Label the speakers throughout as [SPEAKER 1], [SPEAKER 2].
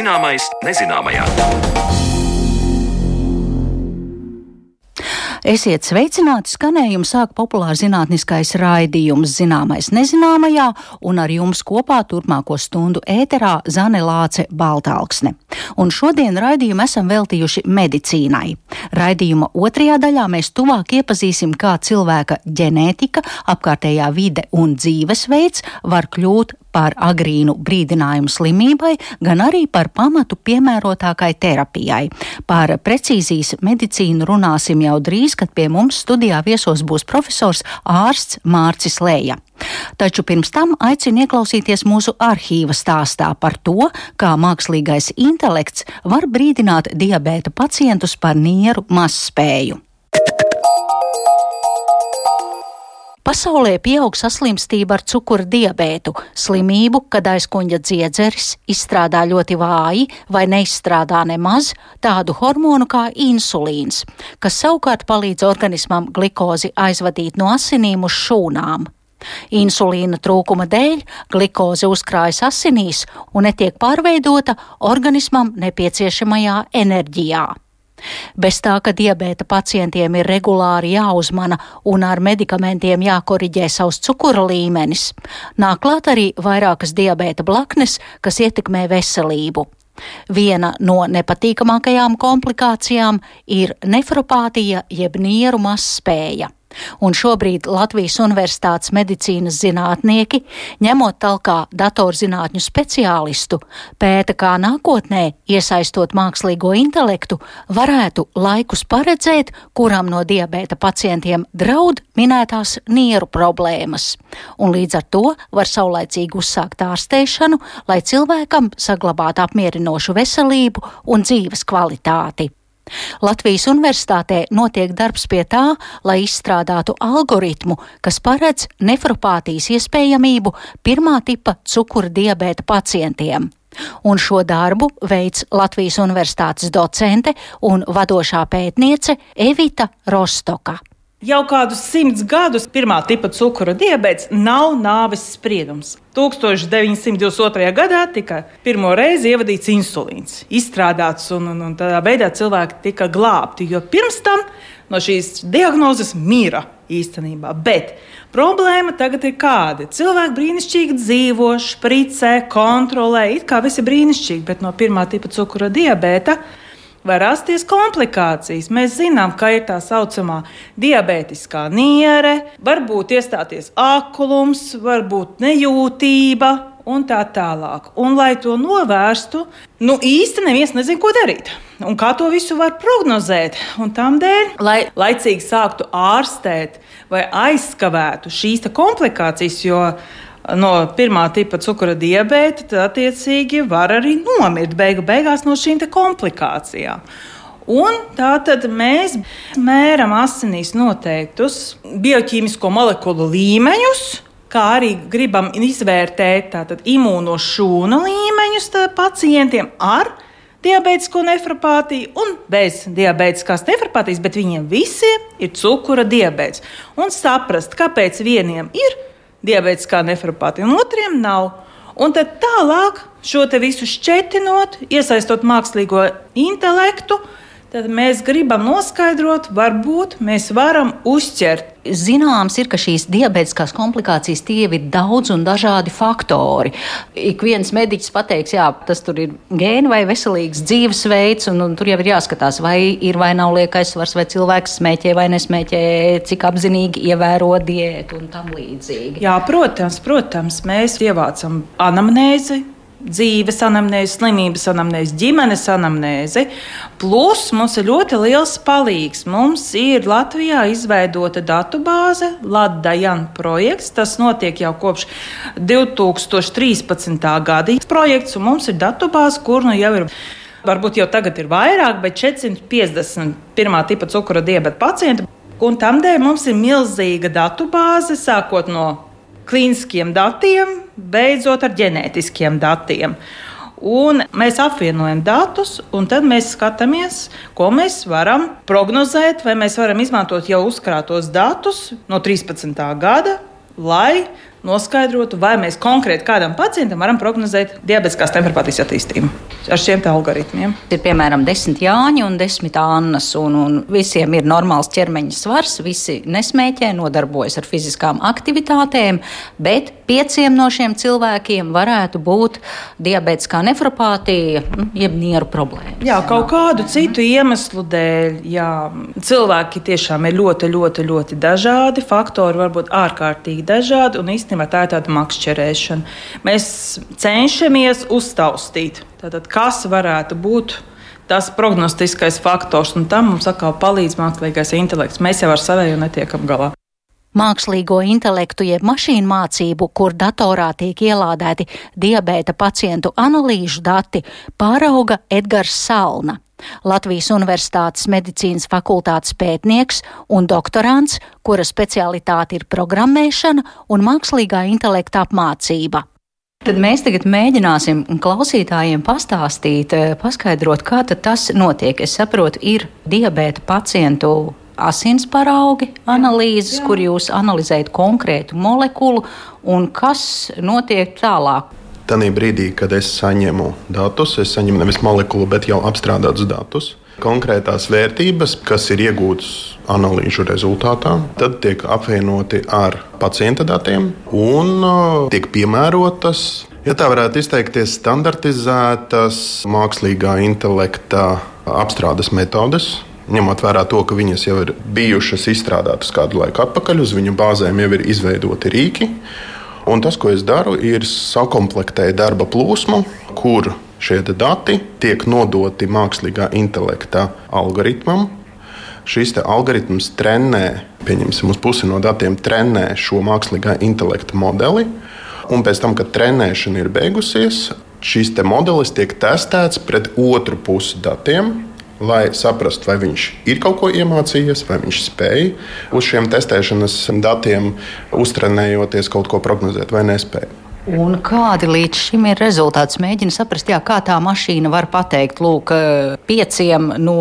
[SPEAKER 1] Zināmais nezināmajā.
[SPEAKER 2] Esiet sveicināti, skanējumu sāk populārs zinātniskais raidījums Zināmais nezināmajā, un ar jums kopā turpmāko stundu ēterā Zane Lāce Baltāksne. Un šodien raidījumu esam veltījuši medicīnai. Raidījuma otrajā daļā mēs tuvāk iepazīsim, kā cilvēka ģenētika, apkārtējā vide un dzīvesveids var kļūt par agrīnu brīdinājumu slimībai, gan arī par pamatu piemērotākai terapijai. Par precīzijas medicīnu runāsim jau drīz, kad pie mums studijā viesos būs profesors ārsts Mārcis Lēja. Taču pirms tam aicinu ieklausīties mūsu arhīva stāstā par to, kā mākslīgais intelekts var brīdināt diabēta pacientus par nieru mazspēju. Pasaulē pieaug saslimstība ar cukura diabētu, slimību, kad aizkuņa dziedzeris izstrādā ļoti vāji vai neizstrādā nemaz tādu hormonu kā insulīns, kas savukārt palīdz organismam glikozi aizvadīt no asinīm uz šūnām. Insulīna trūkuma dēļ glikoze uzkrājas asinīs un netiek pārveidota organismam nepieciešamajā enerģijā. Bez tā, ka diabēta pacientiem ir regulāri jāuzmana un ar medikamentiem jākoriģē savs cukura līmenis, nāk klāt arī vairākas diabēta blaknes, kas ietekmē veselību. Viena no nepatīkamākajām komplikācijām ir nefropātija jeb nieru mazspēja. Un šobrīd Latvijas Universitātes medicīnas zinātnieki, ņemot talkā datorzinātņu speciālistu, pēta, kā nākotnē, iesaistot mākslīgo intelektu, varētu laikus paredzēt, kuram no diabēta pacientiem draud minētās nieru problēmas. Un līdz ar to var saulaicīgi uzsākt ārstēšanu, lai cilvēkam saglabātu apmierinošu veselību un dzīves kvalitāti. Latvijas universitātē notiek darbs pie tā, lai izstrādātu algoritmu, kas paredz nefropātijas iespējamību pirmā tipa cukura diabēta pacientiem. Un šo darbu veids Latvijas universitātes docente un vadošā pētniece Evita Rostoka.
[SPEAKER 3] Jau kādus simtus gadus pirmā tipa cukura diabetes nav nāves spriedums. 1922. gadā tika pirmo reizi ievadīts insulīns, izstrādāts, un, un, un tādā veidā cilvēki tika glābti. Jo pirms tam no šīs diagnozes mira īstenībā. Bet problēma tagad ir kāda. Cilvēki brīnišķīgi dzīvo, spricē, kontrolē, it kā viss ir brīnišķīgi, bet no pirmā tipa cukura diabēta var rasties komplikācijas. Mēs zinām, ka ir tā saucamā diabētiskā niere, var būt iestāties aklums, var būt nejūtība. Un tā tālāk. Un, lai to novērstu, nu īsti neviens nezina, ko darīt. Un kā to visu var prognozēt. Un tādēļ, lai laicīgi sāktu ārstēt vai aizskavētu šīs komplikācijas, jo no pirmā tipa cukura diabēta, tad attiecīgi var arī nomirt beigu beigās no šīm komplikācijām. Un tā tad mēs mēram asinīs noteiktus bioķīmisko molekulu līmeņus, kā arī gribam izvērtēt tātad, imūno šūnu līmeņus pacientiem ar diabētisko nefropātiju un bez diabētiskās nefropātijas, bet viņiem visiem ir cukura diabetes. Un saprast, kāpēc vieniem ir diabētiskā nefropātija, un otriem nav. Un tad tālāk šo visu šķetinot, iesaistot mākslīgo intelektu, tad mēs gribam noskaidrot, varbūt mēs varam uzķert
[SPEAKER 2] Zināms ir, ka šīs diabētiskās komplikācijas tie ir daudz un dažādi faktori. Ik viens mediķis pateiks, jā, tas tur ir gēni vai veselīgs dzīvesveids, un, un tur jau ir jāskatās, vai ir vai nav liekais svars, vai cilvēks smēķē vai nesmēķē, cik apzinīgi ievēro diētu un tam līdzīgi.
[SPEAKER 3] Jā, protams, protams, mēs ievācam anamnēzi dzīves anamnēzi, slimības anamnēzi, ģimenes anamnēzi. Plus mums ir ļoti liels palīgs. Mums ir Latvijā izveidota datubāze, Latvijas projekts. Tas notiek jau kopš 2013. gada projekts, un mums ir datubāze, kur nu jau ir. Varbūt jau tagad ir vairāk, bet 450 pirmā tipa cukura diabeta pacienti. Un tam dēļ mums ir milzīga datubāze, sākot no klīniskiem datiem, beidzot ar ģenētiskiem datiem. Un mēs apvienojam datus, un tad mēs skatāmies, ko mēs varam prognozēt, vai mēs varam izmantot jau uzkrātos datus no 13. gada, lai noskaidrotu, vai mēs konkrēti kādam pacientam varam prognozēt diabetiskās nefropātijas attīstību ar šiem algoritmiem.
[SPEAKER 2] Ir piemēram desmit Jāņi un desmit Annas, un, un visiem ir normāls ķermeņa svars, visi nesmēķē, nodarbojas ar fiziskām aktivitātēm, bet pieciem no šiem cilvēkiem varētu būt diabetiskā nefropātija, nu, jeb nieru problēma.
[SPEAKER 3] Jā, kaut kādu citu iemeslu dēļ. Jā. Cilvēki tiešām ir ļoti, ļoti, ļoti dažādi. Faktori var būt ārkārtīgi dažādi, un īstenībā tā ir tāda makšķerēšana. Mēs cenšamies uztaustīt, tātad, kas varētu būt tas prognostiskais faktors, un tam mums atkal palīdz mākslīgais intelekts. Mēs jau ar savēju netiekam galā.
[SPEAKER 2] Mākslīgo intelektu jeb mašīnu mācību, kur datorā tiek ielādēti diabēta pacientu analīžu dati, pārauga Edgars Salna. Latvijas Universitātes medicīnas fakultātes pētnieks un doktorants, kura specialitāte ir programmēšana un mākslīgā intelekta apmācība. Tad mēs tagad mēģināsim klausītājiem pastāstīt, paskaidrot, kā tas notiek. Es saprotu, ir diabēta pacientu asins paraugi analīzes, Jā. kur jūs analizējat konkrētu molekulu un kas notiek tālāk.
[SPEAKER 1] Tanī brīdī, kad es saņemu datus, es saņemu nevis molekulu, bet jau apstrādātus datus, konkrētās vērtības, kas ir iegūtas analīžu rezultātā, tad tiek apvienoti ar pacienta datiem un uh, tiek piemērotas Ja tā varētu izteikties, standartizētas mākslīgā intelekta apstrādes metodes, ņemot vērā to, ka viņas jau ir bijušas izstrādātas kādu laiku atpakaļ, uz viņu bāzēm jau ir izveidoti rīki. Un tas, ko es daru, ir sakomplektēt darba plūsmu, kur šie dati tiek nodoti mākslīgā intelekta algoritmam. Šis algoritms trenē, pieņemsim, uz pusi no datiem trenē šo mākslīgā intelekta modeli. Un pēc tam, kad trenēšana ir beigusies, šis modelis tiek testēts pret otru pusi datiem, lai saprastu, vai viņš ir kaut ko iemācījies, vai viņš spēja uz šiem testēšanas datiem, uztrenējoties kaut ko prognozēt vai nespēja.
[SPEAKER 2] Un kādi līdz šim ir rezultāti? Mēģinu saprast, jā, kā tā mašīna var pateikt, lūk, pieciem no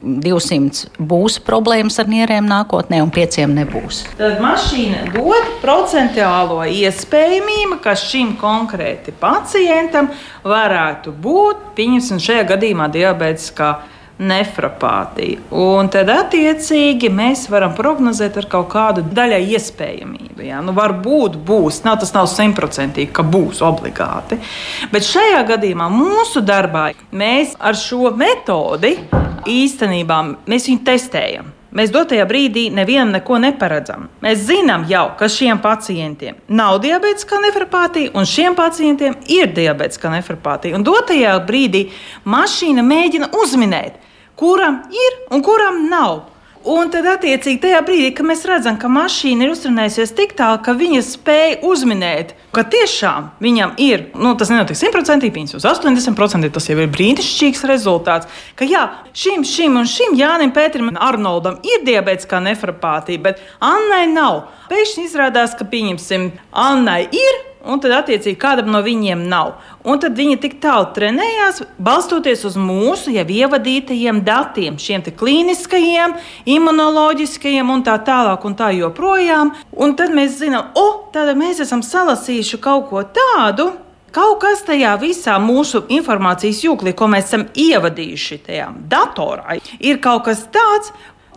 [SPEAKER 2] 200 būs problēmas ar nierēm nākotnē, un pieciem nebūs.
[SPEAKER 3] Tad mašīna dod procentuālo iespējamību, ka šim konkrēti pacientam varētu būt, pieņemsim, šajā gadījumā diabētiskā nefropātija. Un tad, attiecīgi, mēs varam prognozēt ar kaut kādu daļai iespējamību. Ja? Nu, varbūt būs, nav, tas nav simtprocentīgi, ka būs obligāti. Bet šajā gadījumā mūsu darbā mēs ar šo metodi īstenībā mēs viņu testējam. Mēs dotajā brīdī nevienam neko neparedzam. Mēs zinām jau, ka šiem pacientiem nav diabētiskā nefropātija, un šiem pacientiem ir diabētiskā nefropātija. Un dotajā brīdī mašīna mēģina uzminēt, kuram ir un kuram nav. Un tad, attiecīgi, tajā brīdī, kad mēs redzam, ka mašīna ir uzrunājusies tik tālu, ka viņa spēja uzminēt, ka tiešām viņam ir, nu, tas nenotiek simtprocentīgi, viņas uz 80%, tas jau ir brīnišķīgs rezultāts. Ka jā, šim, šim un šim Jānim Pēterim un Arnoldam ir diabētiskā nefropātija, bet Annai nav. Pēkšņi izrādās, ka, pieņemsim, Annai ir un tad, attiecīgi, kādam no viņiem nav. Un tad viņi tik tālu trenējās, balstoties uz mūsu jau ievadītajiem datiem, šiem klīniskajiem, imunoloģiskajiem un tā tālāk, un tā joprojām. Un tad mēs zinām, o, tad mēs esam salasījuši kaut ko tādu. Kaut kas tajā visā mūsu informācijas jūklī, ko mēs esam ievadījuši tajā datorā, ir kaut kas tāds,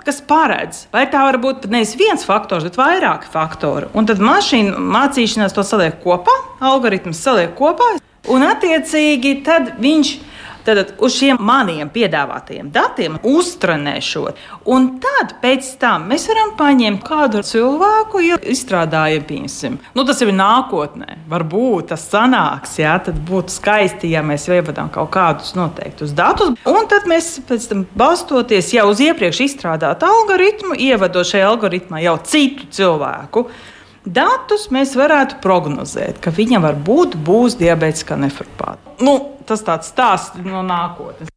[SPEAKER 3] kas paredz, vai tā var būt nevis viens faktors, bet vairāki faktori. Un tad mašīna mācīšanās to saliek kopā, algoritms saliek kopā, un attiecīgi tad viņš ir Tad uz šiem maniem piedāvātajiem datiem uztrenēšot. Un tad pēc tam mēs varam paņemt kādu cilvēku, ja izstrādājam, piemēram, nu, tas ir nākotnē. Varbūt tas sanāks, jā, tad būtu skaisti, ja mēs ievadām kaut kādus noteiktus datus. Un tad mēs pēc tam balstoties jau uz iepriekš izstrādātu algoritmu, ievadot šajā algoritmā jau citu cilvēku. Datus mēs varētu prognozēt, ka viņam varbūt būs diabētiskā nefropāta. Nu, tas tāds stāsts no nākotnes.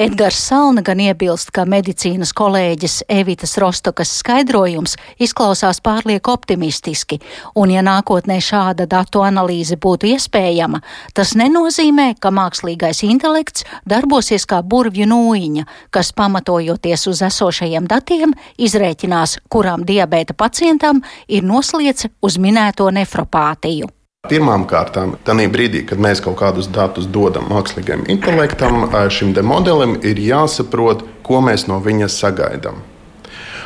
[SPEAKER 2] Edgars Salna gan iebilst, ka medicīnas kolēģis Evitas Rostokas skaidrojums izklausās pārlieku optimistiski, un ja nākotnē šāda datu analīze būtu iespējama, tas nenozīmē, ka mākslīgais intelekts darbosies kā burvju nūjiņa, kas pamatojoties uz esošajiem datiem izrēķinās, kurām diabēta pacientam ir noslieca uz minēto nefropātiju.
[SPEAKER 1] Pirmām kārtām, tajā brīdī, kad mēs kaut kādus datus dodam mākslīgajam intelektam, šim modelim ir jāsaprot, ko mēs no viņa sagaidām.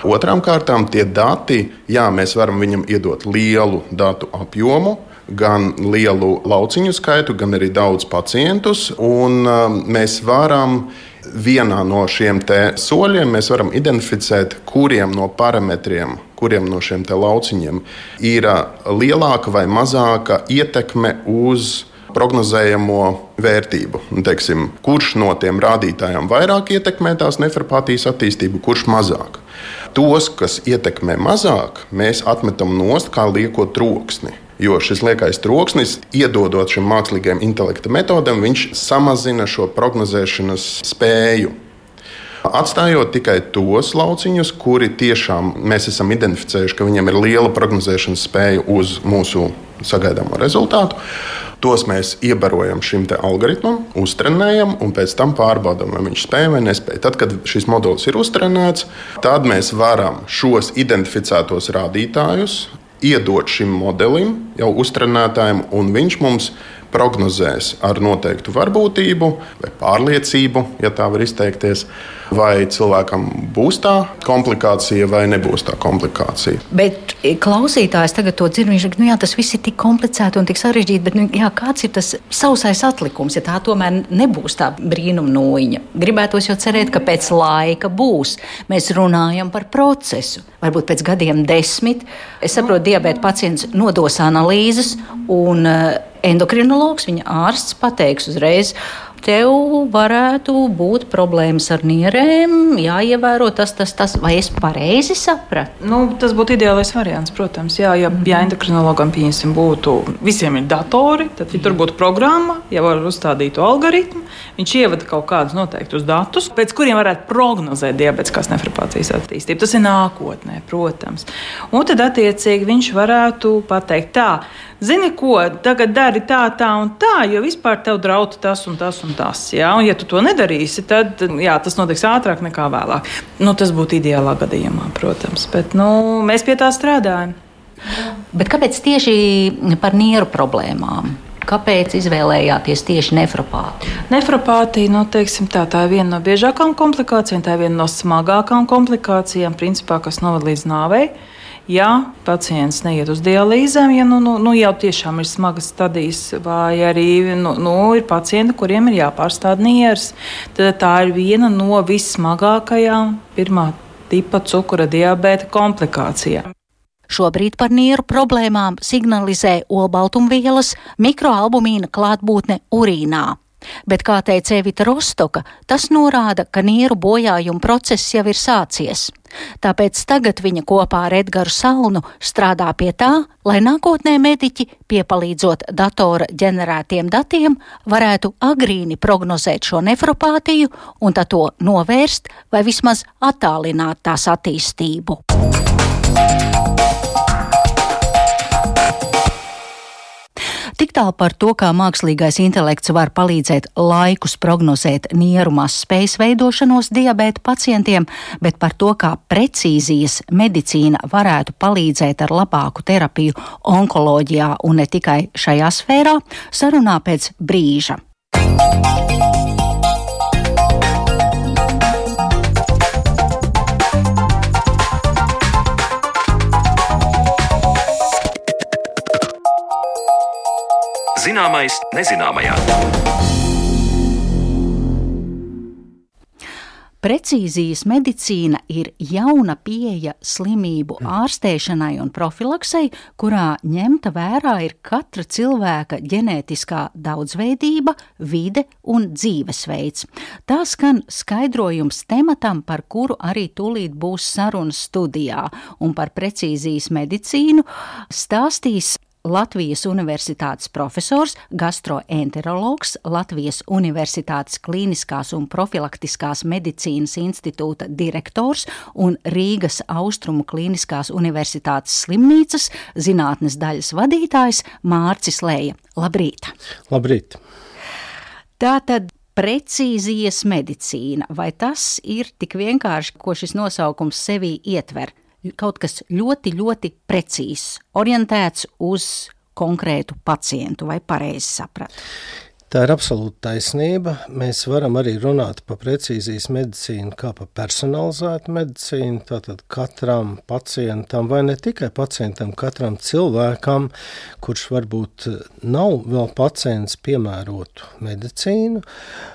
[SPEAKER 1] Otrām kārtām, tie dati, jā, mēs varam viņam iedot lielu datu apjomu, gan lielu lauciņu skaitu, gan arī daudz pacientus. Mēs varam vienā no šiem soļiem mēs varam identificēt, kuriem no parametriem, kuriem no šiem lauciņiem ir lielāka vai mazāka ietekme uz prognozējamo vērtību. Teiksim, kurš no tiem rādītājiem vairāk ietekmē tās nefropātijas attīstību, kurš mazāk. Tos, kas ietekmē mazāk, mēs atmetam nost kā lieko troksni. Jo šis liekais troksnis, iedodot šim mākslīgajam intelekta metodam, viņš samazina šo prognozēšanas spēju. Atstājot tikai tos lauciņus, kuri tiešām mēs esam identificējuši, ka viņiem ir liela prognozēšanas spēja uz mūsu sagaidāmo rezultātu. Tos mēs iebarojam šim algoritmam, uztrenējam un pēc tam pārbaudām, vai viņš spēj vai nespēj. Tad, kad šis modelis ir uztrenēts, tad mēs varam šos identificētos rādītājus iedot šim modelim, jau uztrenētājiem, un viņš mums prognozēs ar noteiktu varbūtību vai pārliecību, ja tā var izteikties, vai cilvēkam būs tā komplikācija vai nebūs tā komplikācija.
[SPEAKER 2] Bet klausītājs tagad to dzird, viņš saka, nu jā, tas viss ir tik komplicēti un tik sarežģīti, bet nu, jā, kāds ir tas sausais atlikums, ja tā tomēr nebūs tā brīnuma noiņa? Gribētos jau cerēt, ka pēc laika būs. Mēs runājam par procesu. Varbūt pēc gadiem desmit, es saprotu, diabēta pacients nodos analīzes un uh, endokrinologs, viņa ārsts pateiks uzreiz, tev varētu būt problēmas ar nierēm, jāievēro tas, tas, tas. Vai es pareizi sapratu?
[SPEAKER 3] Nu, tas būtu ideālais variants, protams. Jā, ja, ja endokrinologam pieņemsim, būtu visiem ir datori, tad ja tur būtu programma, ja var uzstādīt algoritmu. Viņš ievada kaut kādus noteiktus datus, pēc kuriem varētu prognozēt diabetiskās nefropātijas attīstību. Tas ir nākotnē, protams. Un tad, attiecīgi, viņš varētu pateikt tā zini, ko tagad dari tā, tā un tā, jo vispār tev draud tas un tas un tas. Jā? Un, ja tu to nedarīsi, tad jā, tas notiks ātrāk nekā vēlāk. Nu, tas būtu ideālā gadījumā, protams, bet nu, mēs pie tā strādājam.
[SPEAKER 2] Bet kāpēc tieši par nieru problēmām? Kāpēc izvēlējāties tieši nefropātiju?
[SPEAKER 3] Nefropātija, nu, teiksim, tā, tā ir viena no biežākajām komplikācijām, tā ir viena no smagākajām komplikācijām, principā, kas noved līdz nāvei ja pacients neiet uz dialīzēm, ja nu, nu, nu jau tiešām ir smagas stadijas, vai arī nu, nu, ir pacienti, kuriem ir jāpārstāda nieres, tad tā ir viena no vissmagākajām pirmā tipa cukura diabēta komplikācijām.
[SPEAKER 2] Šobrīd par nieru problēmām signalizē olbaltumvielas mikroalbumīna klātbūtne urīnā. Bet, kā teica Evita Rostoka, tas norāda, ka nieru bojājuma process jau ir sācies. Tāpēc tagad viņa kopā ar Edgars Salnu strādā pie tā, lai nākotnē mediķi, piepalīdzot datora ģenerētiem datiem, varētu agrīni prognozēt šo nefropātiju un to novērst vai vismaz attālināt tās attīstību. Tik tālu par to, kā mākslīgais intelekts var palīdzēt laikus prognozēt nieru mazspējas veidošanos diabēta pacientiem, bet par to, kā precīzijas medicīna varētu palīdzēt ar labāku terapiju onkoloģijā un ne tikai šajā sfērā, sarunā pēc brīža. Zināmais nezināmajā. Precīzijas medicīna ir jauna pieeja slimību ārstēšanai un profilaksei, kurā ņemta vērā ir katra cilvēka ģenētiskā daudzveidība, vide un dzīvesveids. Tā skan skaidrojums tematam, par kuru arī tūlīt būs sarunas studijā, un par precīzijas medicīnu stāstīs Latvijas Universitātes profesors, gastroenterologs, Latvijas Universitātes Kliniskās un profilaktiskās medicīnas institūta direktors un Rīgas Austrumu Kliniskās Universitātes slimnīcas zinātnes daļas vadītājs Mārcis Lēja. Labrīt!
[SPEAKER 4] Labrīt!
[SPEAKER 2] Tātad precīzijas medicīna, vai tas ir tik vienkārši, ko šis nosaukums sevī ietver? Kaut kas ļoti, ļoti precīzs, orientēts uz konkrētu pacientu, vai pareizi sapratu?
[SPEAKER 4] Tā ir absolūta taisnība. Mēs varam arī runāt par precīzijas medicīnu kā par personalizētu medicīnu. Tātad katram pacientam, vai ne tikai pacientam, katram cilvēkam, kurš varbūt nav vēl pacients, piemērotu medicīnu.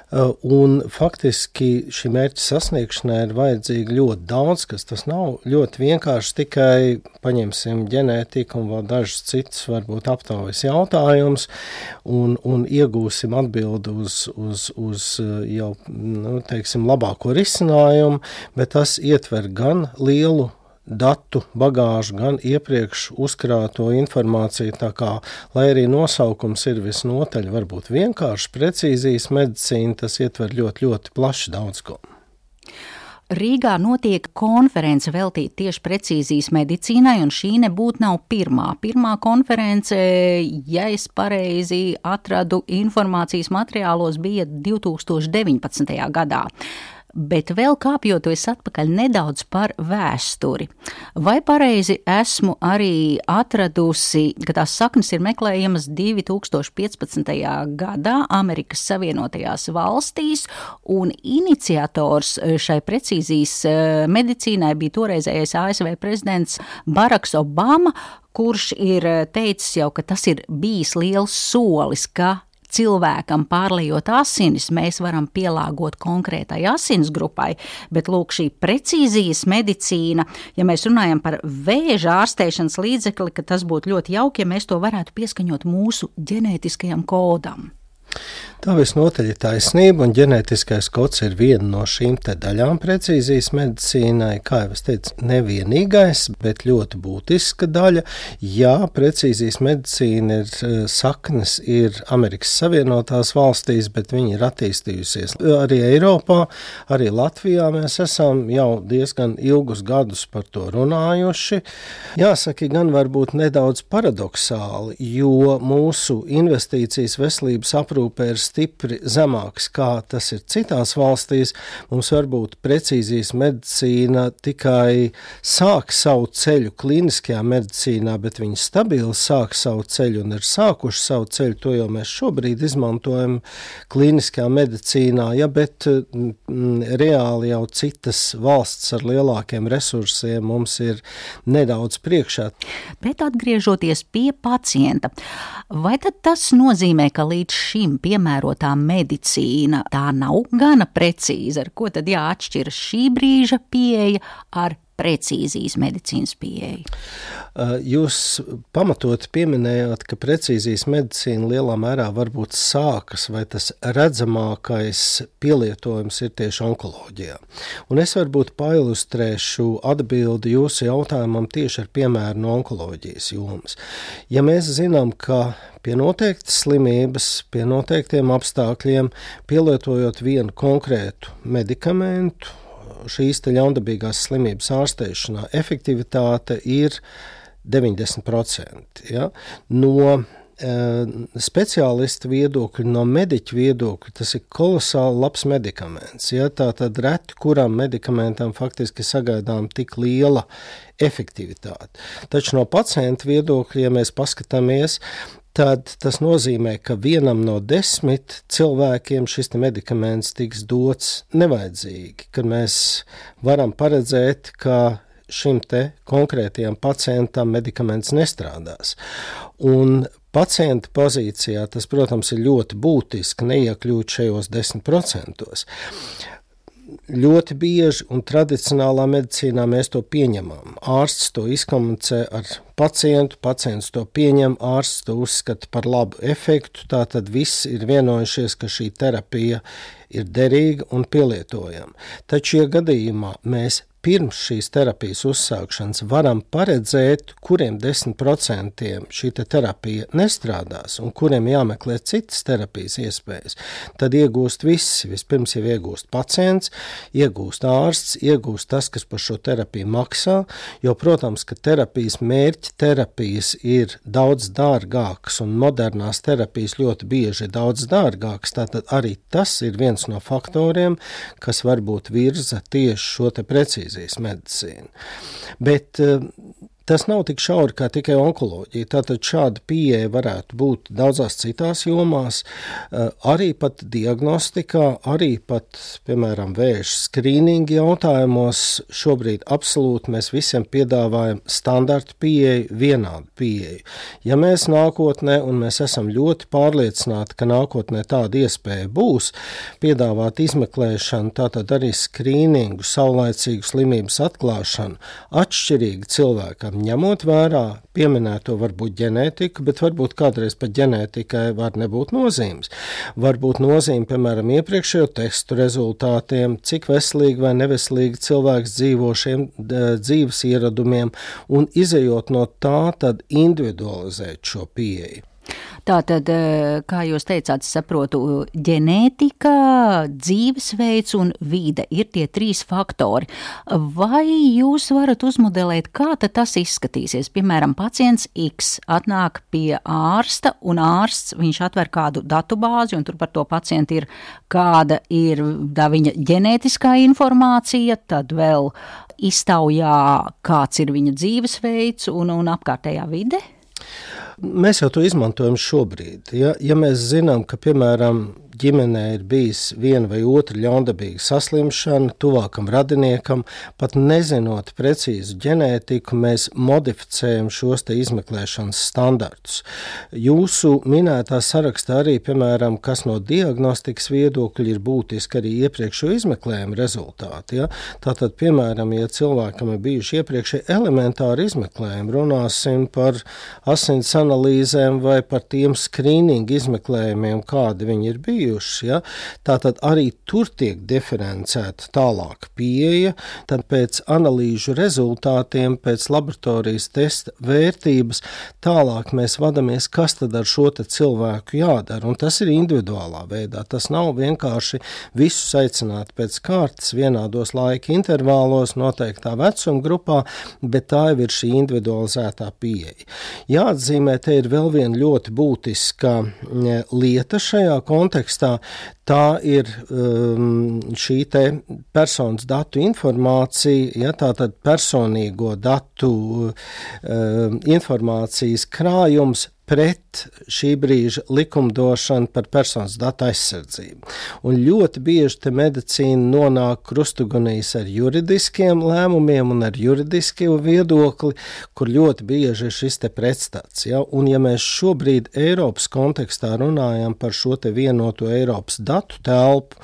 [SPEAKER 4] Un faktiski šī mērķa sasniegšanai ir vajadzīgi ļoti daudz, kas tas nav ļoti vienkārši tikai paņemsim ģenētiku un vēl dažus citus varbūt aptaujas jautājumus un, un iegūsim saņemsim atbildi uz, uz, uz eh, jau nu, teiksim, labāko risinājumu, bet tas ietver gan lielu datu bagāžu, gan iepriekš uzkrāto informāciju. Tā kā, lai arī nosaukums ir visnotaļ varbūt vienkārši precīzijas medicīna, tas ietver ļoti, ļoti plaši daudz ko.
[SPEAKER 2] Rīgā notiek konference veltīta tieši precīzijas medicīnai, un šī nebūtu nav pirmā. Pirmā konference, ja es pareizi atradu informācijas materiālos, bija 2019. gadā. Bet vēl kāpjoties atpakaļ nedaudz par vēsturi. Vai pareizi esmu arī atradusi, ka tās saknes ir meklējamas 2015. gadā Amerikas Savienotajās valstīs, un iniciators šai precīzijas eh, medicīnai bija toreizējais ASV prezidents Baraks Obama, kurš ir teicis jau, ka tas ir bijis liels solis, ka cilvēkam pārlējot asinis, mēs varam pielāgot konkrētai asins grupai, bet lūk, šī precīzijas medicīna, ja mēs runājam par vēža ārstēšanas līdzekli, ka tas būtu ļoti jauki, ja mēs to varētu pieskaņot mūsu ģenētiskajam kodam.
[SPEAKER 4] Tā visnotaļ ir taisnība, un ģenētiskais kods ir viena no šīm daļām precīzijas medicīnai. Kā jau es teicu, nevienīgais, bet ļoti būtiska daļa. Jā, precīzijas medicīna ir eh, saknes, ir Amerikas Savienotās valstīs, bet viņi ir attīstījusies arī Eiropā, arī Latvijā. Mēs esam jau diezgan ilgus gadus par to runājuši. Jāsaka, gan varbūt nedaudz paradoxāli, jo mūsu investīcijas veselības aprūpē ir stipri zemāks, kā tas ir citās valstīs. Mums varbūt precīzijas medicīna tikai sāk savu ceļu klīniskajā medicīnā, bet viņi stabili sāk savu ceļu un ir sākuši savu ceļu. To jau mēs šobrīd izmantojam klīniskajā medicīnā, ja, bet m, mm, reāli jau citas valsts ar lielākiem resursiem mums ir nedaudz priekšā.
[SPEAKER 2] Bet atgriežoties pie pacienta, vai tas nozīmē, ka līdz šim piemērotā medicīna. Tā nav gana precīza, ar ko tad jāatšķiras šī brīža pieeja ar precīzijas medicīnas pieeja?
[SPEAKER 4] Jūs pamatot pieminējāt, ka precīzijas medicīna lielā mērā varbūt sākas, vai tas redzamākais pielietojums ir tieši onkoloģijā. Un es varbūt pailustrēšu atbildi jūsu jautājumam tieši ar piemēru no onkoloģijas jomas. Ja mēs zinām, ka pie noteiktas slimības, pie noteiktiem apstākļiem, pielietojot vienu konkrētu medikamentu, šīs ļaundabīgās slimības ārstēšanā efektivitāte ir 90%. Ja? No eh, speciālistu viedokļa, no mediķa viedokļa, tas ir kolosāli labs medikaments. Ja? Tā tad reti, kuram medikamentam faktiski sagaidām tik liela efektivitāte. Taču no pacienta viedokļa, ja mēs paskatāmies, tad tas nozīmē, ka vienam no desmit cilvēkiem šis medikaments tiks dots nevajadzīgi, kad mēs varam paredzēt, ka šim te konkrētajam pacientam medikaments nestrādās. Un pacienta pozīcijā tas, protams, ir ļoti būtiski neiekļūt šajos 10% ļoti bieži un tradicionālā medicīnā mēs to pieņemam. Ārsts to izkomunicē ar pacientu, pacients to pieņem, ārsts to uzskata par labu efektu. Tātad viss ir vienojušies, ka šī terapija ir derīga un pielietojama. Taču, ja gadījumā mēs pirms šīs terapijas uzsākšanas varam paredzēt, kuriem 10% šī te terapija nestrādās un kuriem jāmeklē citas terapijas iespējas, tad iegūst visi. Vispirms jau iegūst pacients, iegūst ārsts, iegūst tas, kas par šo terapiju maksā, jo, protams, ka terapijas mērķi terapijas ir daudz dārgākas un modernās terapijas ļoti bieži ir daudz dārgākas, tātad arī tas ir viens no faktoriem, kas varbūt virza tieši šo te precīzi precīzijas medicīna. Bet eh, Tas nav tik šauri kā tikai onkoloģija. Tātad šāda pieeja varētu būt daudzās citās jomās, eh, arī pat diagnostikā, arī pat, piemēram, vēža skrīninga jautājumos. Šobrīd absolūti mēs visiem piedāvājam standarta pieeju, vienādu pieeju. Ja mēs nākotnē, un mēs esam ļoti pārliecināti, ka nākotnē tāda iespēja būs, piedāvāt izmeklēšanu, tātad arī skrīningu, saulaicīgu slimības atklāšanu atšķirīgi cilvēkam ņemot vērā pieminēto varbūt ģenētiku, bet varbūt kādreiz pat ģenētikai var nebūt nozīmes. Varbūt nozīme, piemēram, iepriekšējo testu rezultātiem, cik veselīgi vai neveselīgi cilvēks dzīvo šiem dzīves ieradumiem, un izējot no tā, tad individualizēt šo pieeju.
[SPEAKER 2] Tātad, eh, kā jūs teicāt, saprotu, ģenētika, dzīvesveids un vide ir tie trīs faktori. Vai jūs varat uzmodelēt, kā tas izskatīsies? Piemēram, pacients X atnāk pie ārsta, un ārsts viņš atver kādu datubāzi, un tur par to pacientu ir kāda ir viņa ģenētiskā informācija, tad vēl iztaujā, kāds ir viņa dzīvesveids un, un apkārtējā vide.
[SPEAKER 4] Mēs jau to izmantojam šobrīd. Ja, ja mēs zinām, ka piemēram ģimenē ir bijis viena vai otra ļaundabīga saslimšana, tuvākam radiniekam, pat nezinot precīzu ģenētiku, mēs modificējam šos izmeklēšanas standartus. Jūsu minētā sarakstā arī, piemēram, kas no diagnostikas viedokļa ir būtiski arī iepriekšējo izmeklējumu rezultāti. Ja? Tātad, piemēram, ja cilvēkam ir bijuši iepriekšēji elementāri izmeklējumi, runāsim par asins analīzēm vai par tiem skrīningu izmeklējumiem, kādi viņi ir bijuši bijušas. Ja? Tātad arī tur tiek diferencēta tālāk pieeja, tad pēc analīžu rezultātiem, pēc laboratorijas testa vērtības, tālāk mēs vadāmies, kas tad ar šo cilvēku jādara. Un tas ir individuālā veidā. Tas nav vienkārši visus aicināt pēc kārtas vienādos laika intervālos, noteiktā vecuma grupā, bet tā jau ir šī individualizētā pieeja. Jāatzīmē, te ir vēl viena ļoti būtiska mm, lieta šajā kontekstā kontekstā, tā ir um, šī personas datu informācija, ja, tātad personīgo datu um, informācijas krājums pret šī brīža likumdošanu par personas datu aizsardzību. Un ļoti bieži medicīna nonāk krustugunīs ar juridiskiem lēmumiem un ar juridisku viedokli, kur ļoti bieži ir šis pretstats. Ja? Un ja mēs šobrīd Eiropas kontekstā runājam par šo vienoto Eiropas datu telpu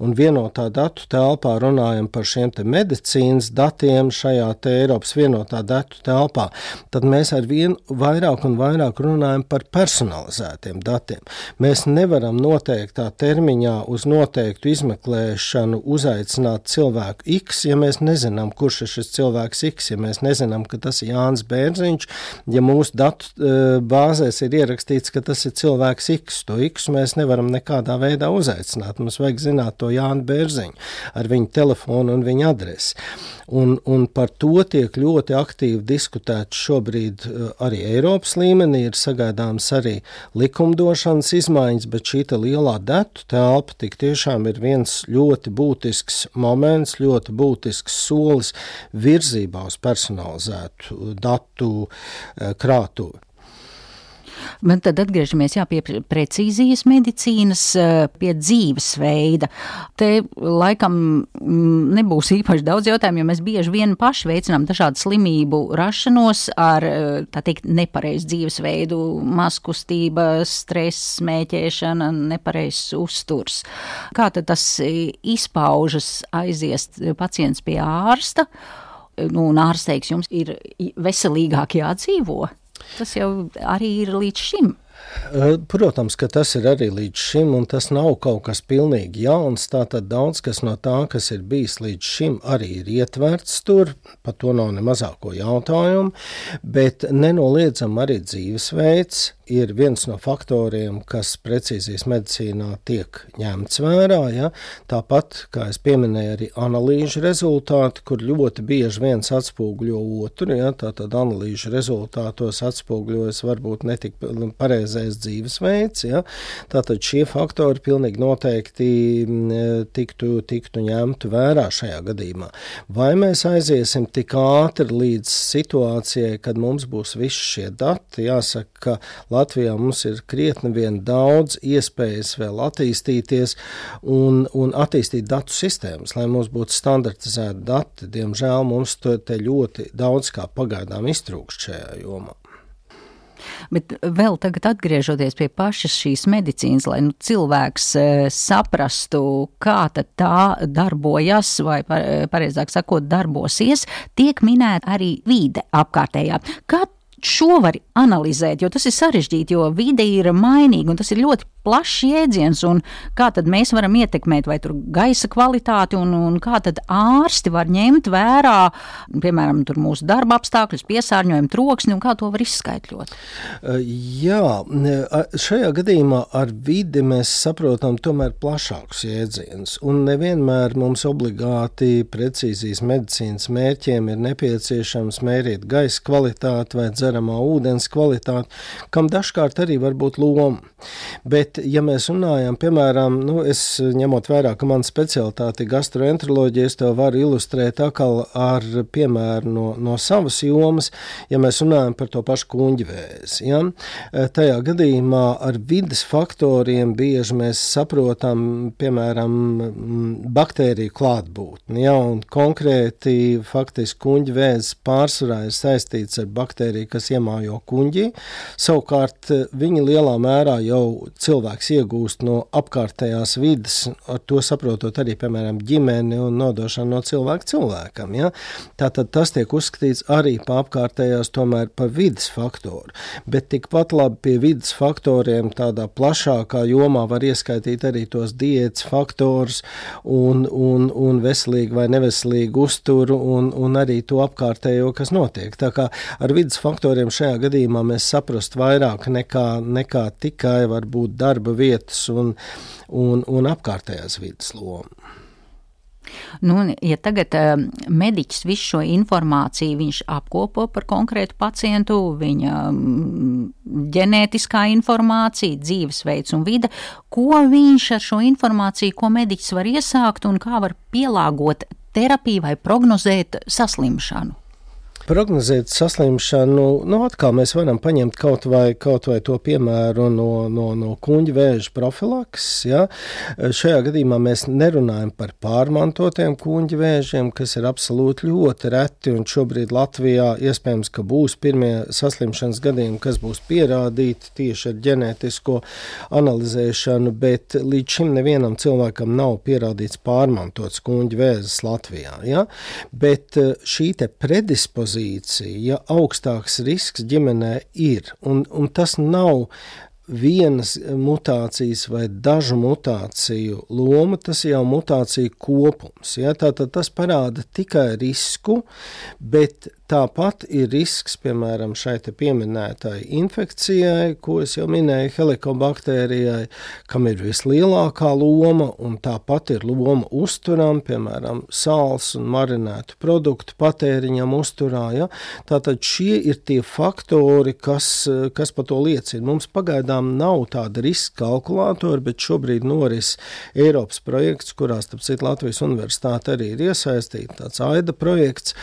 [SPEAKER 4] un vienotā datu telpā runājam par šiem medicīnas datiem šajā Eiropas vienotā datu telpā, tad mēs ar vien vairāk un vairāk runājam runājam par personalizētiem datiem. Mēs nevaram noteiktā termiņā uz noteiktu izmeklēšanu uzaicināt cilvēku X, ja mēs nezinām, kurš ir šis cilvēks X, ja mēs nezinām, ka tas ir Jānis Bērziņš, ja mūsu datu uh, bāzēs ir ierakstīts, ka tas ir cilvēks X. To X mēs nevaram nekādā veidā uzaicināt. Mums vajag zināt to Jānu Bērziņu ar viņu telefonu un viņa adresi. Un, un par to tiek ļoti aktīvi diskutēts šobrīd uh, arī Eiropas līmenī. Ir sagaidāms arī likumdošanas izmaiņas, bet šī lielā datu telpa tik tiešām ir viens ļoti būtisks moments, ļoti būtisks solis virzībā uz personalizētu datu uh, krātuvi.
[SPEAKER 2] Bet tad atgriežamies jā, pie precīzijas medicīnas, eh, pie dzīvesveida. Te laikam mm, nebūs īpaši daudz jautājumu, jo mēs bieži vien paši veicinām dažādu slimību rašanos ar eh, teikt nepareizu dzīvesveidu, maskustība, stress, smēķēšana, nepareizs uzturs. Kā tas izpaužas aiziest pacients pie ārsta? Nu, un ārsteiks jums ir veselīgāk jādzīvo. Tas jau arī ir līdz šim
[SPEAKER 4] Protams, ka tas ir arī līdz šim, un tas nav kaut kas pilnīgi jauns. Tātad daudz kas no tā, kas ir bijis līdz šim, arī ir ietverts tur. Par to nav ne mazāko jautājumu, bet nenoliedzam arī dzīvesveids ir viens no faktoriem, kas precīzijas medicīnā tiek ņemts vērā. Ja? Tāpat, kā es pieminēju, arī analīžu rezultāti, kur ļoti bieži viens atspoguļo otru. Ja? Tātad analīžu rezultātos atspoguļojas varbūt netik pareizais dzīvesveids. Ja? Tātad šie faktori pilnīgi noteikti tiktu, tiktu ņemtu vērā šajā gadījumā. Vai mēs aiziesim tik ātri līdz situācijai, kad mums būs visi šie dati? Jāsaka, ka Latvijā mums ir krietni vien daudz iespējas vēl attīstīties un, un attīstīt datu sistēmas, lai mums būtu standartizēti dati. Diemžēl mums te ļoti daudz kā pagaidām iztrūkst šajā jomā.
[SPEAKER 2] Bet vēl tagad atgriežoties pie pašas šīs medicīnas, lai nu, cilvēks e, saprastu, kā tā darbojas, vai pareizāk sakot, darbosies, tiek minēta arī vide apkārtējā. Kā šo var analizēt, jo tas ir sarežģīti, jo vide ir mainīga un tas ir ļoti plašs jēdziens, un kā tad mēs varam ietekmēt vai tur gaisa kvalitāti, un, un kā tad ārsti var ņemt vērā, piemēram, mūsu darba apstākļus, piesārņojumu, troksni, un kā to var izskaidrot?
[SPEAKER 4] Jā, šajā gadījumā ar vidi mēs saprotam tomēr plašākus jēdzienus, un nevienmēr mums obligāti precīzijas medicīnas mērķiem ir nepieciešams mērīt gaisa kvalitāti vai dzeramā ūdens kvalitāti, kam dažkārt arī var būt loma. Bet Bet, ja mēs runājam, piemēram, nu, es ņemot vērā, ka mana specialitāte ir gastroenteroloģija, es to varu ilustrēt atkal ar piemēru no, no savas jomas, ja mēs runājam par to pašu kuņģvēzi. Ja? Eh, tajā gadījumā ar vidas faktoriem bieži mēs saprotam, piemēram, baktēriju klātbūtni, ja? un konkrēti faktiski kuņģvēzis pārsvarā ir saistīts ar baktēriju, kas iemājo kuņģī, savukārt eh, viņi lielā mērā jau cilvēku cilvēks iegūst no apkārtējās vidas, ar to saprotot arī, piemēram, ģimeni un nodošanu no cilvēka cilvēkam. Ja? Tātad tas tiek uzskatīts arī pa apkārtējās tomēr par vidas faktoru, bet tikpat labi pie vidas faktoriem tādā plašākā jomā var ieskaitīt arī tos diētas faktorus un, un, un veselīgu vai neveselīgu uzturu un, un arī to apkārtējo, kas notiek. Tā kā ar vidas faktoriem šajā gadījumā mēs saprast vairāk nekā, nekā tikai varbūt darba vietas un, un, un apkārtējās vidas lomu.
[SPEAKER 2] Nu, ja tagad uh, mediķis visu šo informāciju apkopo par konkrētu pacientu, viņa um, ģenētiskā informācija, dzīvesveids un vide, ko viņš ar šo informāciju, ko mediķis var iesākt un kā var pielāgot terapiju vai prognozēt saslimšanu?
[SPEAKER 4] Prognozēt saslimšanu, nu, atkal mēs varam paņemt kaut vai, kaut vai to piemēru no, no, no kuģa vēža profilaks. Ja? Šajā gadījumā mēs nerunājam par pārmantotiem kuģa vēžiem, kas ir absolūti ļoti reti, šobrīd Latvijā iespējams, ka būs pirmie saslimšanas gadījumi, kas būs pierādīti tieši ar ģenētisko analizēšanu, bet līdz šim nevienam cilvēkam nav pierādīts pārmantots kuģa vēzis Latvijā. Ja? Bet eh, šī predispozīcija ekspozīcija, ja augstāks risks ģimenē ir, un, un tas nav vienas mutācijas vai dažu mutāciju loma, tas jau mutācija kopums. Ja? Tātad tas parāda tikai risku, bet Tāpat ir risks, piemēram, šai pieminētai infekcijai, ko es jau minēju, helikobaktērijai, kam ir vislielākā loma, un tāpat ir loma uzturam, piemēram, sāls un marinētu produktu patēriņam uzturā. Ja? Tātad šie ir tie faktori, kas, kas par to liecina. Mums pagaidām nav tāda riska kalkulātora, bet šobrīd noris Eiropas projekts, kurā, starp citu, Latvijas universitāte arī ir iesaistīta, tāds AIDA projekts.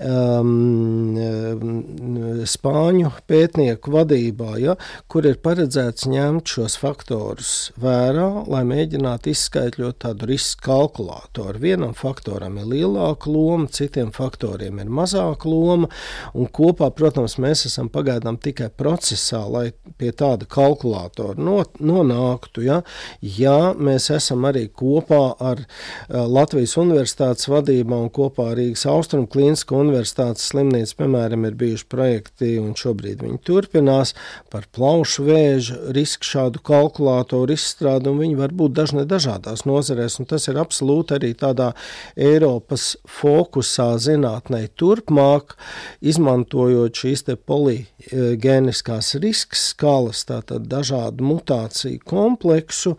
[SPEAKER 4] Um, Mm, spāņu pētnieku vadībā, ja, kur ir paredzēts ņemt šos faktorus vērā, lai mēģinātu izskaidrot tādu risku kalkulātoru. Vienam faktoram ir lielāka loma, citiem faktoriem ir mazāka loma, un kopā, protams, mēs esam pagaidām tikai procesā, lai pie tāda kalkulātora nonāktu. Ja, ja mēs esam arī kopā ar Latvijas Universitātes vadībā un kopā ar Rīgas Austrumu Klīnisko Universitātes slimnīca, piemēram, ir bijuši projekti, un šobrīd viņi turpinās par plaušu vēža risku šādu kalkulātoru izstrādi, un viņi var būt dažne dažādās nozarēs, un tas ir absolūti arī tādā Eiropas fokusā zinātnē turpmāk, izmantojot šīs te poligēniskās risks skalas, tātad dažādu mutāciju kompleksu,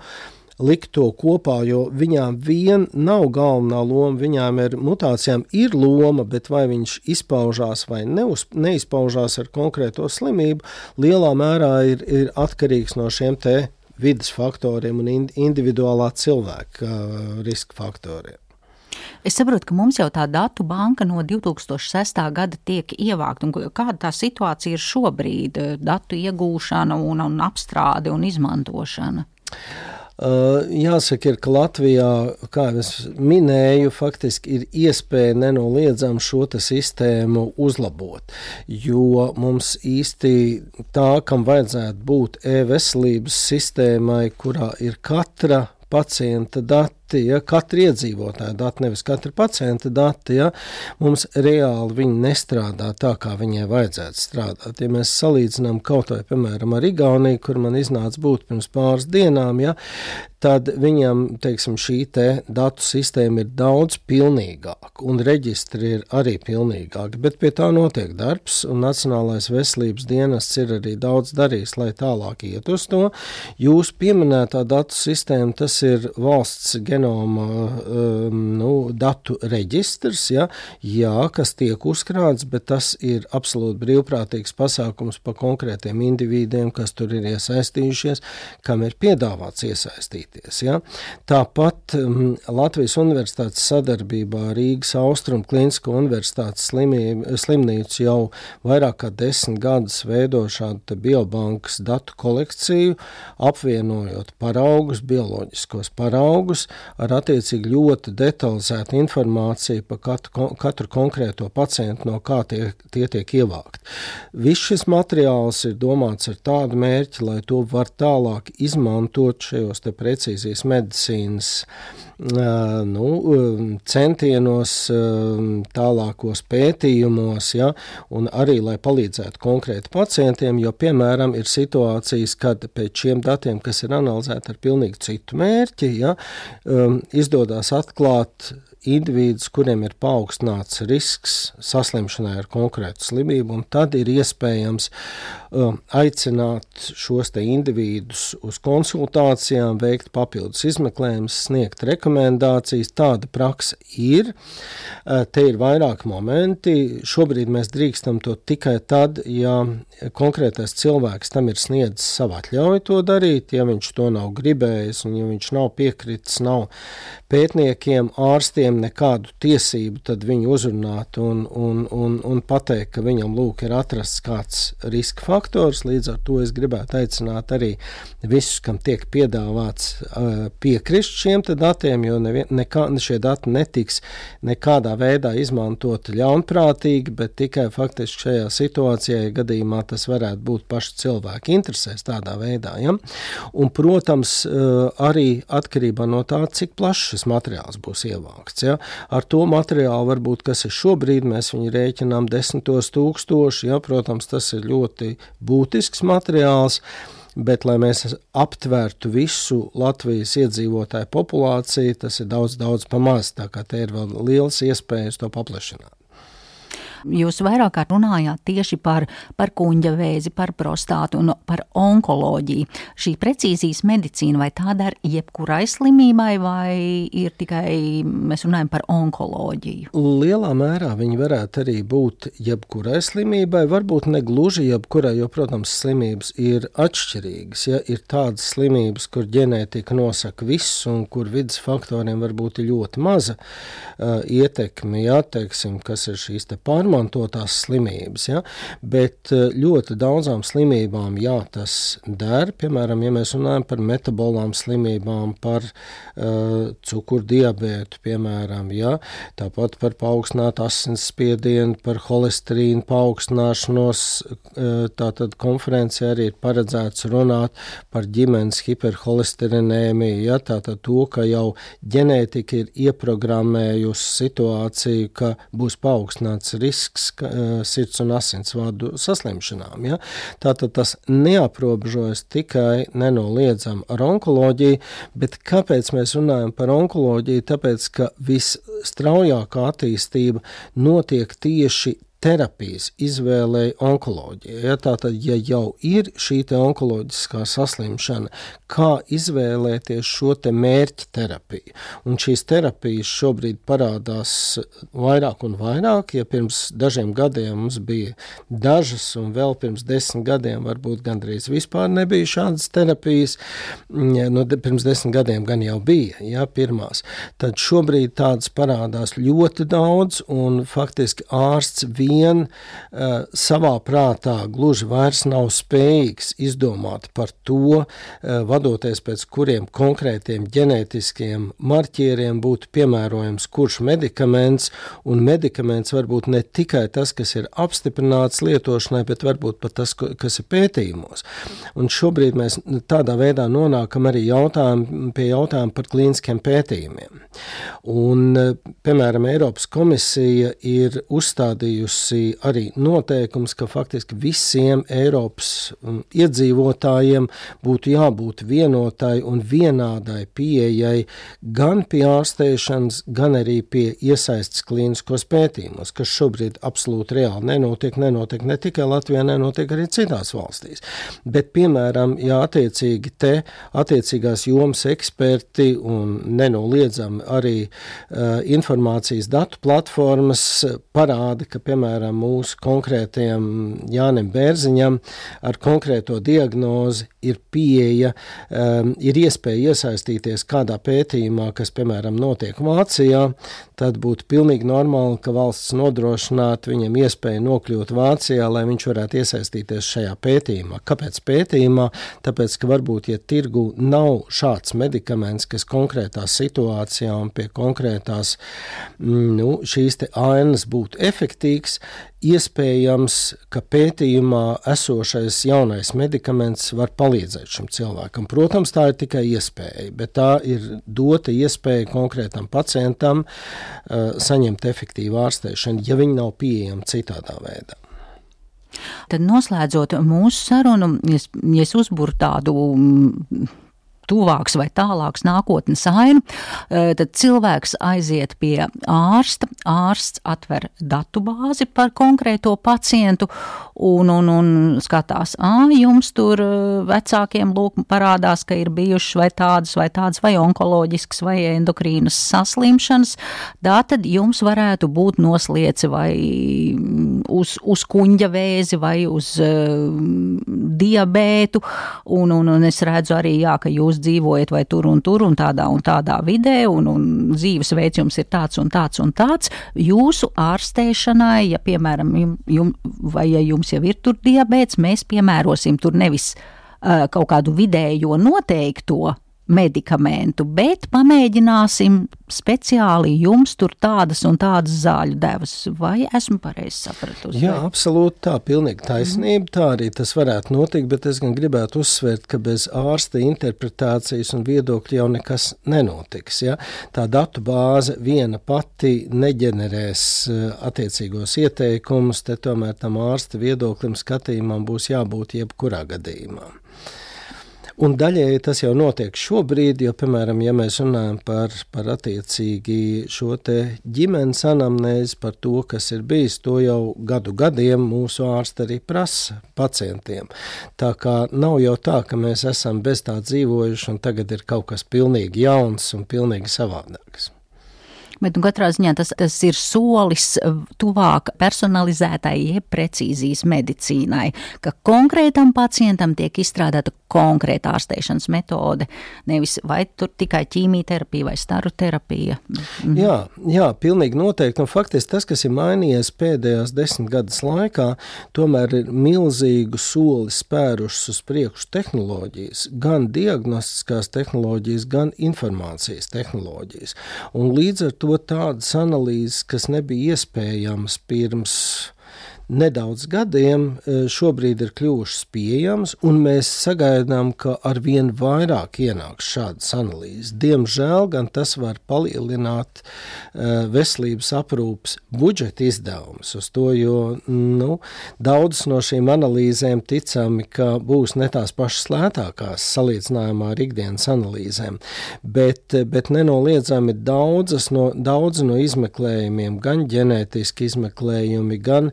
[SPEAKER 4] likt to kopā, jo viņām vien nav galvenā loma. Viņām ir mutācijām ir loma, bet vai viņš izpaužās vai neuz, neizpaužās ar konkrēto slimību, lielā mērā ir, ir atkarīgs no šiem te vidas faktoriem un individuālā cilvēka uh, riska faktoriem.
[SPEAKER 2] Es saprotu, ka mums jau tā datu banka no 2006. gada tiek ievākta. Kāda tā situācija ir šobrīd? Datu iegūšana, un, un apstrāde un izmantošana.
[SPEAKER 4] Uh, jāsaka, ir, ka Latvijā, kā jau minēju, faktiski ir iespēja nenoliedzami šo sistēmu uzlabot. Jo mums īsti tā, kam vajadzētu būt e-veselības sistēmai, kurā ir katra pacienta dati dati, ja, katra iedzīvotāja dati, nevis katra pacienta dati, ja, mums reāli viņi nestrādā tā, kā viņai vajadzētu strādāt. Ja mēs salīdzinām kaut vai, piemēram, ar Igauniju, kur man iznāca būt pirms pāris dienām, ja, tad viņam teiksim, šī te datu sistēma ir daudz pilnīgāka, un reģistri ir arī pilnīgāki. Bet pie tā notiek darbs, un Nacionālais veselības dienests ir arī daudz darījis, lai tālāk iet uz to. Jūs pieminētā datu sistēma, tas ir valsts genētiskā genoma um, nu, datu reģistrs, ja, jā, kas tiek uzkrāts, bet tas ir absolūti brīvprātīgs pasākums pa konkrētiem individiem, kas tur ir iesaistījušies, kam ir piedāvāts iesaistīties. Ja. Tāpat um, Latvijas Universitātes sadarbībā Rīgas Austrum Klinisko Universitātes slimība, slimnīca jau vairāk kā desmit gadus veido šādu biobankas datu kolekciju, apvienojot paraugus, bioloģiskos paraugus ar attiecīgi ļoti detalizētu informāciju par katru, katru konkrēto pacientu, no kā tie, tie tiek ievākti. Viss šis materiāls ir domāts ar tādu mērķi, lai to var tālāk izmantot šajos precīzijas medicīnas nu, centienos, tālākos pētījumos, ja, un arī, lai palīdzētu konkrēti pacientiem, jo, piemēram, ir situācijas, kad pēc šiem datiem, kas ir analizēti ar pilnīgi citu mērķi, ja, izdodas atklāt individus, kuriem ir paaugstināts risks saslimšanai ar konkrētu slimību, un tad ir iespējams uh, aicināt šos individus uz konsultācijām, veikt papildus izmeklējumus, sniegt rekomendācijas. Tāda praksa ir. Uh, te ir vairāki momenti. Šobrīd mēs drīkstam to tikai tad, ja konkrētais cilvēks tam ir sniedzis savu atļauju to darīt, ja viņš to nav gribējis un ja viņš nav piekritis, nav pētniekiem, ārstiem nekādu tiesību tad viņu uzrunāt un, un, un, un pateikt, ka viņam lūk ir atrasts kāds riska faktors. Līdz ar to es gribētu aicināt arī visus, kam tiek piedāvāts piekrist šiem datiem, jo nevien, nekā, šie dati netiks nekādā veidā izmantoti ļaunprātīgi, bet tikai faktiski šajā situācijā, ja gadījumā tas varētu būt pašu cilvēku interesēs tādā veidā. Ja? Un, protams, arī atkarībā no tā, cik plašs šis materiāls būs ievākts. Ja? Ar to materiālu, varbūt, kas ir šobrīd, mēs viņu rēķinām desmitos tūkstoši. Ja? Protams, tas ir ļoti būtisks materiāls. Bet, lai mēs aptvērtu visu Latvijas iedzīvotāju populāciju, tas ir daudz, daudz pamazs. Tā kā te ir vēl liels iespējas to paplašināt.
[SPEAKER 2] Jūs vairāk kā runājāt tieši par, par kuņģa vēzi, par prostātu un par onkoloģiju. Šī precīzijas medicīna vai tā dara jebkurai slimībai, vai ir tikai mēs runājam par onkoloģiju?
[SPEAKER 4] Lielā mērā viņi varētu arī būt jebkurai slimībai, varbūt ne gluži jebkurai, jo, protams, slimības ir atšķirīgas. Ja? Ir tādas slimības, kur ģenētika nosaka viss un kur vidas faktoriem var būt ļoti maza uh, ietekme, ja, teiksim, kas ir šīs pārmaiņas pārmantotās slimības, ja? bet eh, ļoti daudzām slimībām jā, tas der. Piemēram, ja mēs runājam par metabolām slimībām, par uh, cukurdiabētu, piemēram, ja? tāpat par paaugstinātu asinsspiedienu, par holesterīnu paaugstināšanos. Uh, tātad konferencē arī ir paredzēts runāt par ģimenes hiperholesterinēmiju, ja? tātad to, ka jau ģenētika ir ieprogrammējusi situāciju, ka būs paaugstināts risks risks sirds un asinsvadu saslimšanām. Ja? Tātad tas neaprobežojas tikai nenoliedzam ar onkoloģiju, bet kāpēc mēs runājam par onkoloģiju? Tāpēc, ka visstraujākā attīstība notiek tieši terapijas izvēlei onkoloģija. Ja, tātad, ja jau ir šī onkoloģiskā saslimšana, kā izvēlēties šo te mērķa terapiju? Un šīs terapijas šobrīd parādās vairāk un vairāk. Ja pirms dažiem gadiem mums bija dažas, un vēl pirms desmit gadiem varbūt gandrīz vispār nebija šādas terapijas, nu, de, pirms desmit gadiem gan jau bija, ja, pirmās, tad šobrīd tādas parādās ļoti daudz, un faktiski ārsts vien vien uh, savā prātā gluži vairs nav spējīgs izdomāt par to, uh, vadoties pēc kuriem konkrētiem ģenētiskiem marķieriem būtu piemērojams kurš medikaments, un medikaments var būt ne tikai tas, kas ir apstiprināts lietošanai, bet varbūt pat tas, kas ir pētījumos. Un šobrīd mēs tādā veidā nonākam arī jautājum, pie jautājuma par klīniskiem pētījumiem. Un, piemēram, Eiropas komisija ir uzstādījusi pieņēmusi arī noteikums, ka faktiski visiem Eiropas um, iedzīvotājiem būtu jābūt vienotai un vienādai pieejai gan pie ārstēšanas, gan arī pie iesaistas klīniskos pētījumos, kas šobrīd absolūti reāli nenotiek, nenotiek ne tikai Latvijā, nenotiek arī citās valstīs. Bet, piemēram, ja attiecīgi te attiecīgās jomas eksperti un nenoliedzami arī uh, informācijas datu platformas parāda, ka, piemēram, piemēram, mūsu konkrētajam Jānim Bērziņam ar konkrēto diagnozi ir pieeja, um, ir iespēja iesaistīties kādā pētījumā, kas, piemēram, notiek Vācijā, tad būtu pilnīgi normāli, ka valsts nodrošinātu viņam iespēju nokļūt Vācijā, lai viņš varētu iesaistīties šajā pētījumā. Kāpēc pētījumā? Tāpēc, ka varbūt, ja tirgu nav šāds medikaments, kas konkrētā situācijā un pie konkrētās mm, nu, šīs ainas būtu efektīvs, iespējams, ka pētījumā esošais jaunais medikaments var palīdzēt šim cilvēkam. Protams, tā ir tikai iespēja, bet tā ir dota iespēja konkrētam pacientam uh, saņemt efektīvu ārstēšanu, ja viņi nav pieejami citādā veidā.
[SPEAKER 2] Tad noslēdzot mūsu sarunu, ja es uzburu tādu tuvāks vai tālāks nākotnes ainu, eh, tad cilvēks aiziet pie ārsta, ārsts atver datu bāzi par konkrēto pacientu un, un, un skatās, ā, jums tur eh, vecākiem lūk parādās, ka ir bijušas vai tādas vai tādas vai onkoloģiskas vai endokrīnas saslimšanas, tā tad jums varētu būt noslieci vai mm, uz, uz kuņģa vēzi vai uz uh, diabētu, un, un, un es redzu arī, jā, ka jūs dzīvojat vai tur un tur un tādā un tādā vidē, un, un dzīvesveids jums ir tāds un tāds un tāds, jūsu ārstēšanai, ja, piemēram, jum, vai ja jums jau ir tur diabēts, mēs piemērosim tur nevis uh, kaut kādu vidējo noteikto medikamentu, bet pamēģināsim speciāli jums tur tādas un tādas zāļu devas. Vai esmu pareizi sapratusi?
[SPEAKER 4] Jā, absolūti tā, pilnīgi taisnība. Tā arī tas varētu notikt, bet es gan gribētu uzsvērt, ka bez ārsta interpretācijas un viedokļa jau nekas nenotiks. Ja? Tā datu bāze viena pati neģenerēs eh, attiecīgos ieteikumus, te tomēr tam ārsta viedoklim skatījumam būs jābūt jebkurā gadījumā. Un daļēji tas jau notiek šobrīd, jo, piemēram, ja mēs runājam par, par attiecīgi šo ģimenes anamnēzi, par to, kas ir bijis, to jau gadu gadiem mūsu ārsti arī prasa pacientiem. Tā kā nav jau tā, ka mēs esam bez tā dzīvojuši un tagad ir kaut kas pilnīgi jauns un pilnīgi savādāks.
[SPEAKER 2] Bet nu, katrā ziņā tas, tas ir solis tuvāk personalizētai, jeb precīzijas medicīnai, ka konkrētam pacientam tiek izstrādāta konkrēta ārstēšanas metode, nevis vai tur tikai ķīmijterapija vai staru terapija.
[SPEAKER 4] Mhm. Jā, jā, pilnīgi noteikti. Un faktiski tas, kas ir mainījies pēdējās desmit gadus laikā, tomēr ir milzīgu soli spērušas uz priekšu tehnoloģijas, gan diagnostiskās tehnoloģijas, gan informācijas tehnoloģijas. Un līdz ar to tādas analīzes, kas nebija iespējamas pirms nedaudz gadiem e, šobrīd ir kļuvušas pieejamas, un mēs sagaidām, ka arvien vairāk ienāks šādas analīzes. Diemžēl gan tas var palielināt e, veselības aprūpas budžeta izdevumus uz to, jo nu, daudzas no šīm analīzēm ticami, ka būs ne tās pašas lētākās salīdzinājumā ar ikdienas analīzēm, bet, bet nenoliedzami daudzas no, daudz no izmeklējumiem, gan ģenētiski izmeklējumi, gan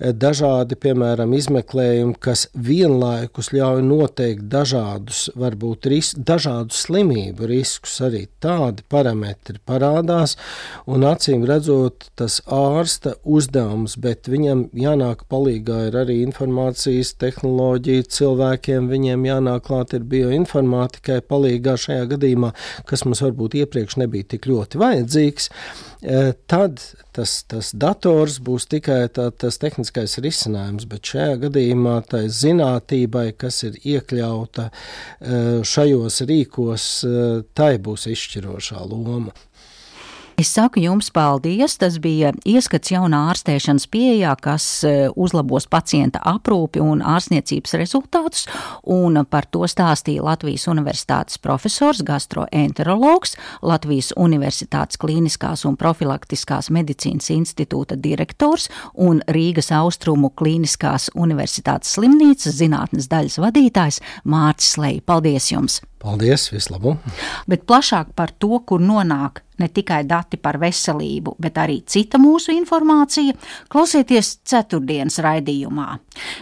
[SPEAKER 4] dažādi, piemēram, izmeklējumi, kas vienlaikus ļauj noteikt dažādus, varbūt ris, dažādus slimību riskus, arī tādi parametri parādās, un acīm redzot, tas ārsta uzdevums, bet viņam jānāk palīgā ir arī informācijas tehnoloģija. Cilvēkiem, viņiem jānāk klāt ir bioinformātikai palīgā šajā gadījumā, kas mums varbūt iepriekš nebija tik ļoti vajadzīgs. E, tad tas, tas dators būs tikai tā, tas tehniskais risinājums, bet šajā gadījumā tai zinātībai, kas ir iekļauta e, šajos rīkos, e, tai būs izšķirošā loma.
[SPEAKER 2] Es saku jums paldies. Tas bija ieskats jaunā ārstēšanas pieejā, kas e, uzlabos pacienta aprūpi un ārstniecības rezultātus, un par to stāstīja Latvijas Universitātes profesors, gastroenterologs, Latvijas Universitātes klīniskās un profilaktiskās medicīnas institūta direktors un Rīgas Austrumu klīniskās universitātes slimnīcas zinātnes daļas vadītājs Mārcis Lei. Paldies jums!
[SPEAKER 4] Paldies, vislabāk!
[SPEAKER 2] Bet plašāk par to, kur nonāk ne tikai dati par veselību, bet arī cita mūsu informācija, klausieties ceturtdienas raidījumā.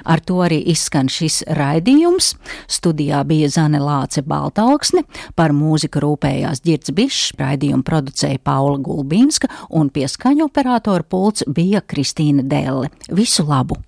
[SPEAKER 2] Ar to arī izskan šis raidījums. Studijā bija Zane Lāce Baltalksne, par mūziku rūpējās Girts Bišs, raidījumu producēja Paula Gulbīnska un pie skaņu operatora pults bija Kristīna Delle. Visu labu!